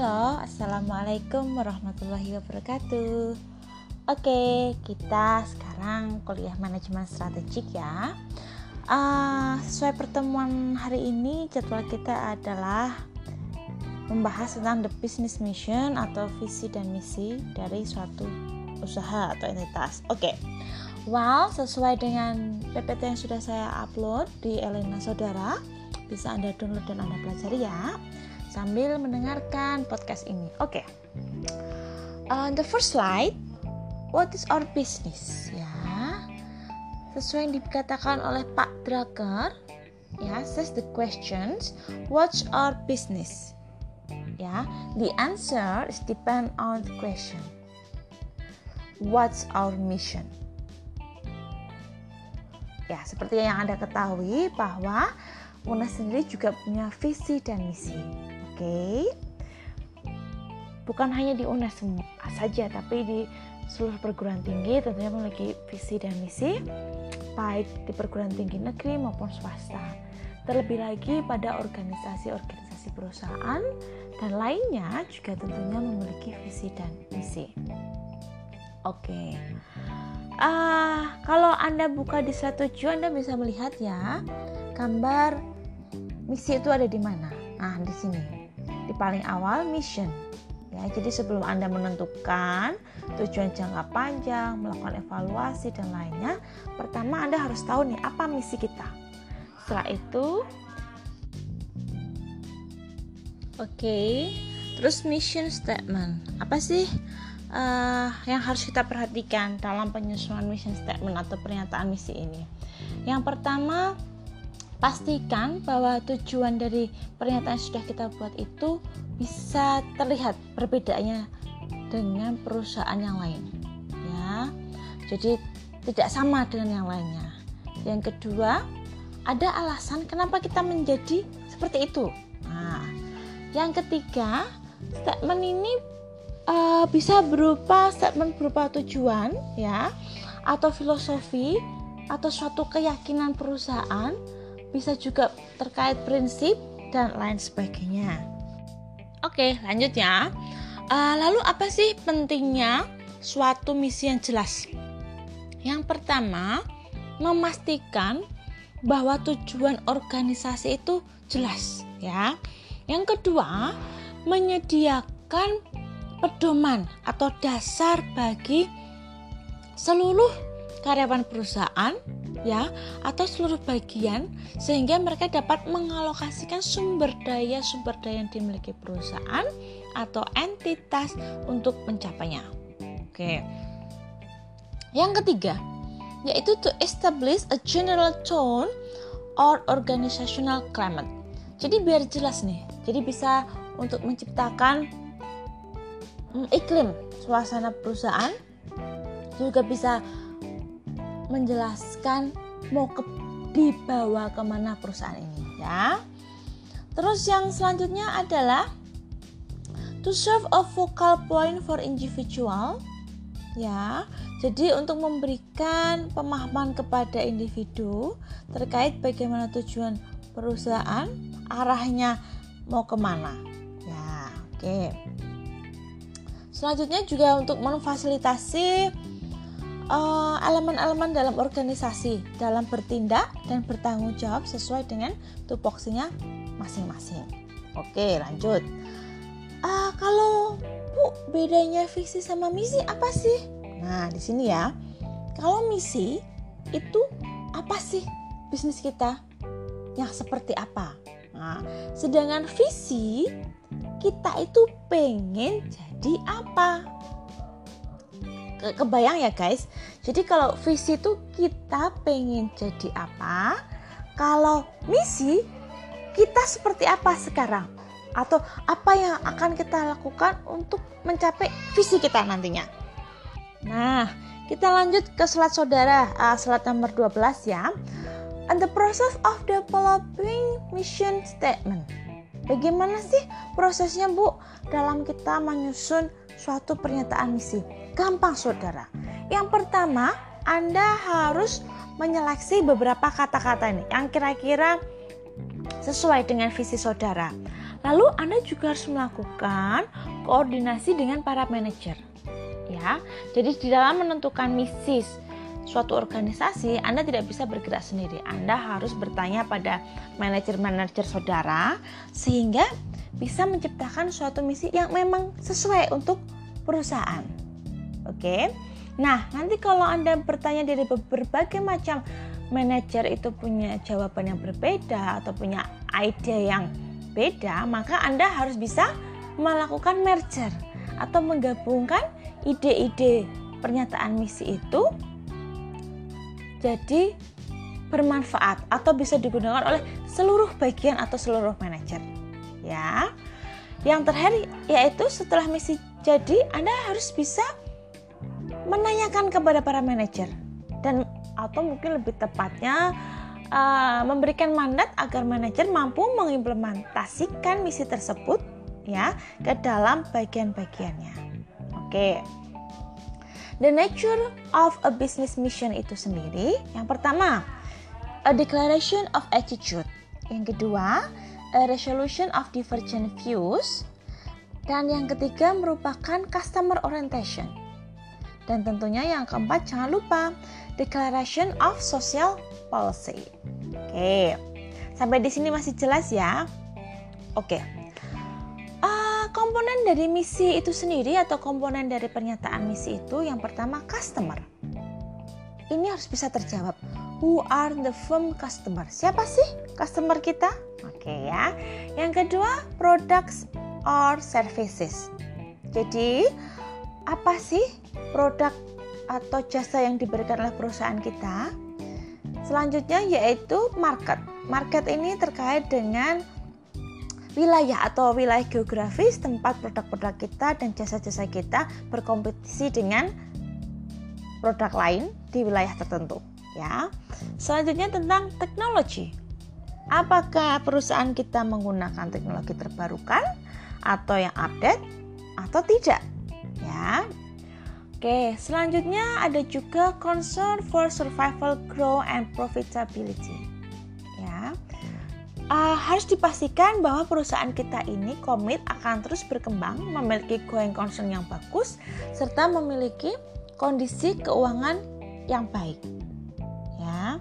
Halo, Assalamualaikum warahmatullahi wabarakatuh. Oke, kita sekarang kuliah manajemen strategik ya. Uh, Sesuai pertemuan hari ini, jadwal kita adalah Membahas tentang the business mission atau visi dan misi dari suatu usaha atau entitas. Oke, well sesuai dengan PPT yang sudah saya upload di Elena Saudara Bisa Anda download dan Anda pelajari ya sambil mendengarkan podcast ini. Oke. Okay. Uh, the first slide, what is our business? Ya, sesuai yang dikatakan oleh Pak Draker, ya, says the questions, what's our business? Ya, the answer is depend on the question. What's our mission? Ya, seperti yang Anda ketahui bahwa UNES sendiri juga punya visi dan misi okay? bukan hanya di UNES saja tapi di seluruh perguruan tinggi tentunya memiliki visi dan misi baik di perguruan tinggi negeri maupun swasta terlebih lagi pada organisasi-organisasi perusahaan dan lainnya juga tentunya memiliki visi dan misi oke okay. uh, kalau anda buka di slide 7 anda bisa melihat ya gambar misi itu ada di mana nah di sini di paling awal mission. Ya, jadi sebelum Anda menentukan tujuan jangka panjang, melakukan evaluasi dan lainnya, pertama Anda harus tahu nih apa misi kita. Setelah itu Oke, okay, terus mission statement. Apa sih uh, yang harus kita perhatikan dalam penyusunan mission statement atau pernyataan misi ini? Yang pertama, pastikan bahwa tujuan dari pernyataan yang sudah kita buat itu bisa terlihat perbedaannya dengan perusahaan yang lain ya. Jadi tidak sama dengan yang lainnya. Yang kedua ada alasan kenapa kita menjadi seperti itu. Nah yang ketiga statement ini uh, bisa berupa statement berupa tujuan ya atau filosofi atau suatu keyakinan perusahaan bisa juga terkait prinsip dan lain sebagainya. Oke, lanjut ya. Uh, lalu apa sih pentingnya suatu misi yang jelas? Yang pertama, memastikan bahwa tujuan organisasi itu jelas, ya. Yang kedua, menyediakan pedoman atau dasar bagi seluruh karyawan perusahaan ya atau seluruh bagian sehingga mereka dapat mengalokasikan sumber daya sumber daya yang dimiliki perusahaan atau entitas untuk mencapainya. Oke. Yang ketiga, yaitu to establish a general tone or organizational climate. Jadi biar jelas nih. Jadi bisa untuk menciptakan mm, iklim suasana perusahaan juga bisa menjelaskan mau ke, dibawa ke mana perusahaan ini ya. Terus yang selanjutnya adalah to serve a focal point for individual ya. Jadi untuk memberikan pemahaman kepada individu terkait bagaimana tujuan perusahaan, arahnya mau ke mana. Ya, oke. Selanjutnya juga untuk memfasilitasi elemen-elemen uh, dalam organisasi dalam bertindak dan bertanggung jawab sesuai dengan tupoksinya masing-masing. Oke, lanjut. Uh, kalau Bu, bedanya visi sama misi apa sih? Nah, di sini ya. Kalau misi itu apa sih bisnis kita? Yang seperti apa? Nah, sedangkan visi kita itu pengen jadi apa? Ke kebayang ya guys. Jadi kalau visi itu kita pengen jadi apa? Kalau misi kita seperti apa sekarang? Atau apa yang akan kita lakukan untuk mencapai visi kita nantinya? Nah, kita lanjut ke slide saudara, uh, slide nomor 12 ya. And the process of developing mission statement. Bagaimana sih prosesnya Bu dalam kita menyusun suatu pernyataan misi? Gampang saudara. Yang pertama, Anda harus menyeleksi beberapa kata-kata ini yang kira-kira sesuai dengan visi saudara. Lalu Anda juga harus melakukan koordinasi dengan para manajer. Ya. Jadi di dalam menentukan misi suatu organisasi, Anda tidak bisa bergerak sendiri. Anda harus bertanya pada manajer-manajer saudara sehingga bisa menciptakan suatu misi yang memang sesuai untuk perusahaan. Oke. Nah, nanti kalau Anda bertanya dari berbagai macam manajer itu punya jawaban yang berbeda atau punya ide yang beda, maka Anda harus bisa melakukan merger atau menggabungkan ide-ide pernyataan misi itu jadi bermanfaat atau bisa digunakan oleh seluruh bagian atau seluruh manajer. Ya. Yang terakhir yaitu setelah misi jadi Anda harus bisa menanyakan kepada para manajer dan atau mungkin lebih tepatnya uh, memberikan mandat agar manajer mampu mengimplementasikan misi tersebut ya ke dalam bagian-bagiannya. Oke. Okay. The nature of a business mission itu sendiri, yang pertama, a declaration of attitude. Yang kedua, a resolution of divergent views. Dan yang ketiga merupakan customer orientation. Dan tentunya yang keempat jangan lupa declaration of social policy. Oke, sampai di sini masih jelas ya. Oke, uh, komponen dari misi itu sendiri atau komponen dari pernyataan misi itu yang pertama customer. Ini harus bisa terjawab. Who are the firm customer? Siapa sih customer kita? Oke ya. Yang kedua, products or services. Jadi, apa sih produk atau jasa yang diberikan oleh perusahaan kita? Selanjutnya yaitu market. Market ini terkait dengan wilayah atau wilayah geografis tempat produk-produk kita dan jasa-jasa kita berkompetisi dengan produk lain di wilayah tertentu ya. Selanjutnya tentang teknologi. Apakah perusahaan kita menggunakan teknologi terbarukan atau yang update atau tidak? Ya. Oke, selanjutnya ada juga concern for survival, growth, and profitability. Ya, uh, harus dipastikan bahwa perusahaan kita ini komit akan terus berkembang, memiliki going concern yang bagus, serta memiliki kondisi keuangan yang baik. Ya.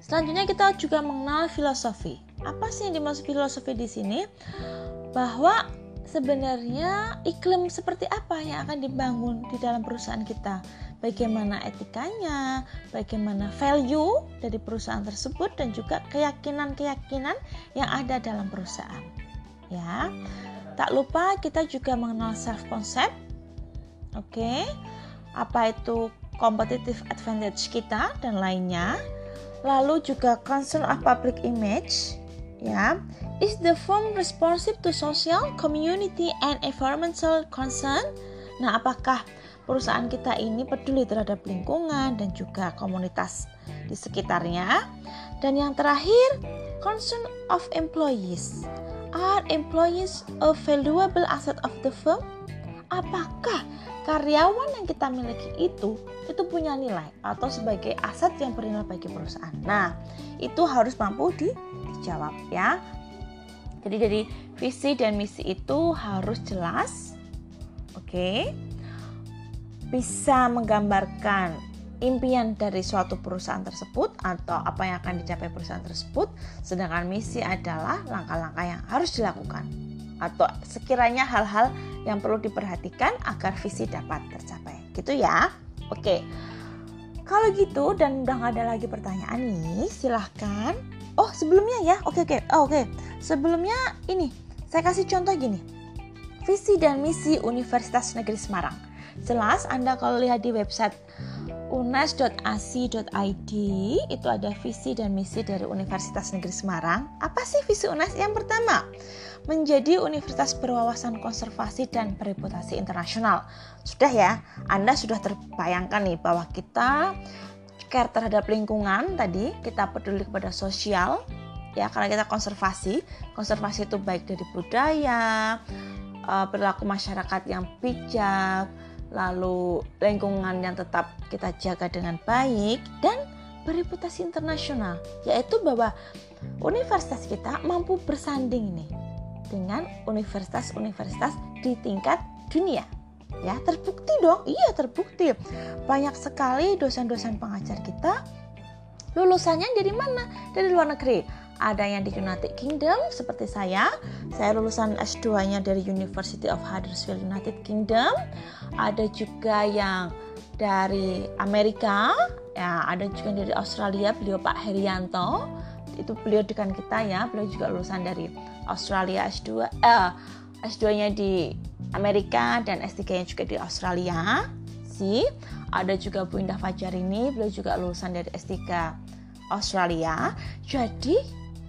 Selanjutnya kita juga mengenal filosofi. Apa sih yang dimaksud filosofi di sini? Bahwa sebenarnya iklim seperti apa yang akan dibangun di dalam perusahaan kita? Bagaimana etikanya? Bagaimana value dari perusahaan tersebut? Dan juga keyakinan-keyakinan yang ada dalam perusahaan. Ya tak lupa kita juga mengenal self concept oke okay? apa itu competitive advantage kita dan lainnya. Lalu juga concern of public image ya Is the firm responsive to social, community, and environmental concern? Nah, apakah perusahaan kita ini peduli terhadap lingkungan dan juga komunitas di sekitarnya? Dan yang terakhir, concern of employees. Are employees a valuable asset of the firm? Apakah karyawan yang kita miliki itu itu punya nilai atau sebagai aset yang bernilai bagi perusahaan? Nah, itu harus mampu di, dijawab ya. Jadi dari visi dan misi itu harus jelas. Oke. Okay? Bisa menggambarkan impian dari suatu perusahaan tersebut atau apa yang akan dicapai perusahaan tersebut. Sedangkan misi adalah langkah-langkah yang harus dilakukan atau sekiranya hal-hal yang perlu diperhatikan agar visi dapat tercapai. Gitu ya. Oke. Kalau gitu dan udah nggak ada lagi pertanyaan nih, silahkan Oh sebelumnya ya, oke oke, oh, oke. Sebelumnya ini, saya kasih contoh gini. Visi dan misi Universitas Negeri Semarang. Jelas Anda kalau lihat di website unes.ac.id itu ada visi dan misi dari Universitas Negeri Semarang. Apa sih visi UNES? Yang pertama, menjadi universitas berwawasan konservasi dan bereputasi internasional. Sudah ya, Anda sudah terbayangkan nih bahwa kita care terhadap lingkungan tadi kita peduli kepada sosial ya karena kita konservasi konservasi itu baik dari budaya perilaku masyarakat yang bijak lalu lingkungan yang tetap kita jaga dengan baik dan bereputasi internasional yaitu bahwa universitas kita mampu bersanding ini dengan universitas-universitas di tingkat dunia. Ya, terbukti dong. Iya, terbukti. Banyak sekali dosen-dosen pengajar kita lulusannya dari mana? Dari luar negeri. Ada yang di United Kingdom seperti saya. Saya lulusan S2-nya dari University of Huddersfield United Kingdom. Ada juga yang dari Amerika, ya ada juga dari Australia, beliau Pak Herianto. Itu beliau dekan kita ya, beliau juga lulusan dari Australia S2 eh, S2-nya di Amerika dan S3-nya juga di Australia. Si ada juga Bu Indah Fajar ini, beliau juga lulusan dari S3 Australia. Jadi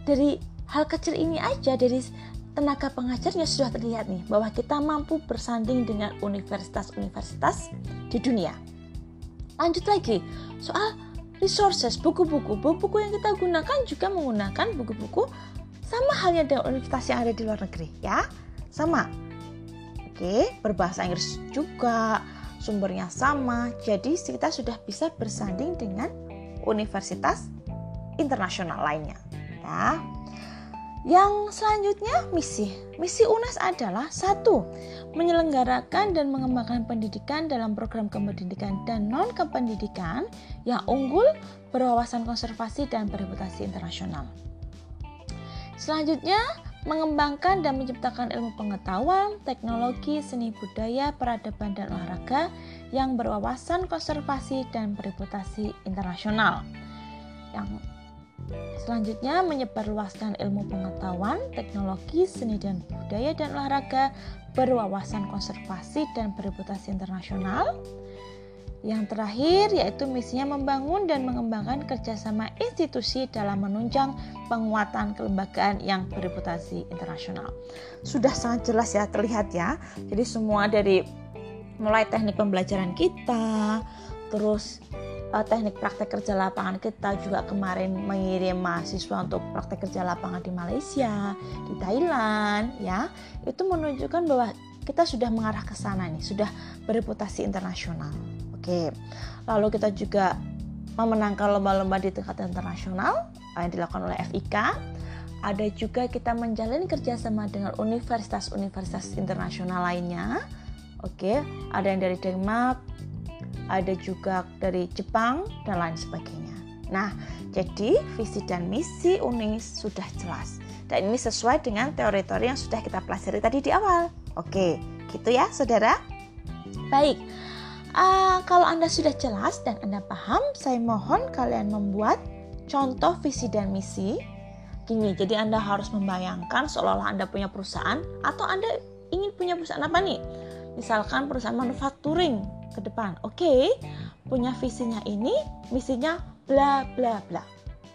dari hal kecil ini aja dari tenaga pengajarnya sudah terlihat nih bahwa kita mampu bersanding dengan universitas-universitas di dunia. Lanjut lagi soal resources, buku-buku. Buku-buku yang kita gunakan juga menggunakan buku-buku sama halnya dengan universitas yang ada di luar negeri, ya. Sama. Oke, berbahasa Inggris juga, sumbernya sama. Jadi kita sudah bisa bersanding dengan universitas internasional lainnya. Ya. Yang selanjutnya misi. Misi UNES adalah satu, menyelenggarakan dan mengembangkan pendidikan dalam program kependidikan dan non kependidikan yang unggul, berwawasan konservasi dan bereputasi internasional. Selanjutnya, mengembangkan dan menciptakan ilmu pengetahuan, teknologi, seni budaya, peradaban dan olahraga yang berwawasan konservasi dan bereputasi internasional. Yang Selanjutnya, menyebarluaskan ilmu pengetahuan, teknologi, seni dan budaya dan olahraga berwawasan konservasi dan bereputasi internasional. Yang terakhir yaitu misinya membangun dan mengembangkan kerjasama institusi dalam menunjang penguatan kelembagaan yang bereputasi internasional. Sudah sangat jelas ya terlihat ya. Jadi semua dari mulai teknik pembelajaran kita, terus uh, teknik praktek kerja lapangan kita juga kemarin mengirim mahasiswa untuk praktek kerja lapangan di Malaysia, di Thailand, ya itu menunjukkan bahwa kita sudah mengarah ke sana nih, sudah bereputasi internasional. Oke, lalu kita juga memenangkan lomba-lomba di tingkat internasional yang dilakukan oleh FIK. Ada juga kita menjalin kerjasama dengan universitas-universitas internasional lainnya. Oke, ada yang dari Denmark, ada juga dari Jepang dan lain sebagainya. Nah, jadi visi dan misi UNIS sudah jelas. Dan ini sesuai dengan teori-teori yang sudah kita pelajari tadi di awal. Oke, gitu ya saudara? Baik, uh, kalau Anda sudah jelas dan Anda paham, saya mohon kalian membuat contoh visi dan misi. Gini, jadi Anda harus membayangkan seolah-olah Anda punya perusahaan atau Anda ingin punya perusahaan apa nih? Misalkan perusahaan manufacturing ke depan. Oke, okay, punya visinya ini, misinya bla bla bla.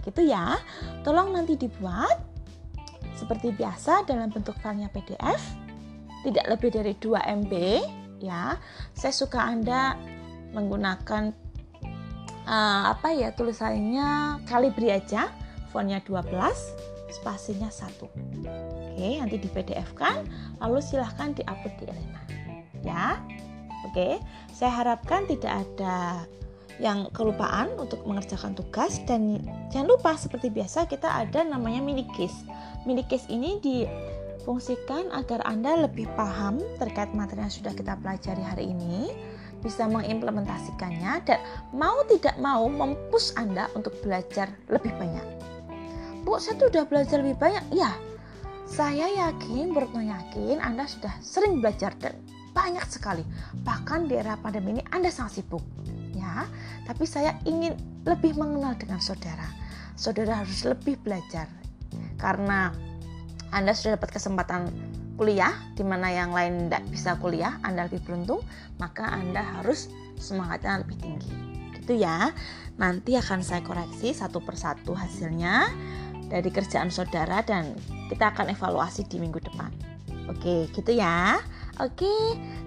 Gitu ya. Tolong nanti dibuat seperti biasa dalam bentuk filenya PDF, tidak lebih dari 2 MB ya. Saya suka Anda menggunakan uh, apa ya tulisannya kalibri aja, fontnya 12, spasinya 1. Oke, nanti di PDF kan, lalu silahkan diupload di Elena. Ya. Oke, saya harapkan tidak ada yang kelupaan untuk mengerjakan tugas dan jangan lupa seperti biasa kita ada namanya mini case. Mini case ini difungsikan agar Anda lebih paham terkait materi yang sudah kita pelajari hari ini, bisa mengimplementasikannya dan mau tidak mau mempus Anda untuk belajar lebih banyak. Bu, saya sudah belajar lebih banyak. Ya, saya yakin, Bertno yakin Anda sudah sering belajar dan banyak sekali. Bahkan di era pandemi ini Anda sangat sibuk, ya. Tapi saya ingin lebih mengenal dengan saudara. Saudara harus lebih belajar karena Anda sudah dapat kesempatan kuliah di mana yang lain tidak bisa kuliah, Anda lebih beruntung, maka Anda harus semangatnya lebih tinggi. Gitu ya. Nanti akan saya koreksi satu persatu hasilnya dari kerjaan saudara dan kita akan evaluasi di minggu depan. Oke, gitu ya. Oke,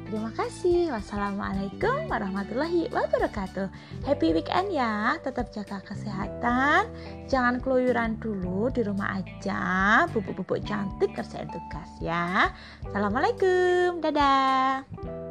terima kasih. Wassalamualaikum warahmatullahi wabarakatuh. Happy weekend ya. Tetap jaga kesehatan. Jangan keluyuran dulu di rumah aja. Bubuk-bubuk cantik kerjain tugas ya. Assalamualaikum. Dadah.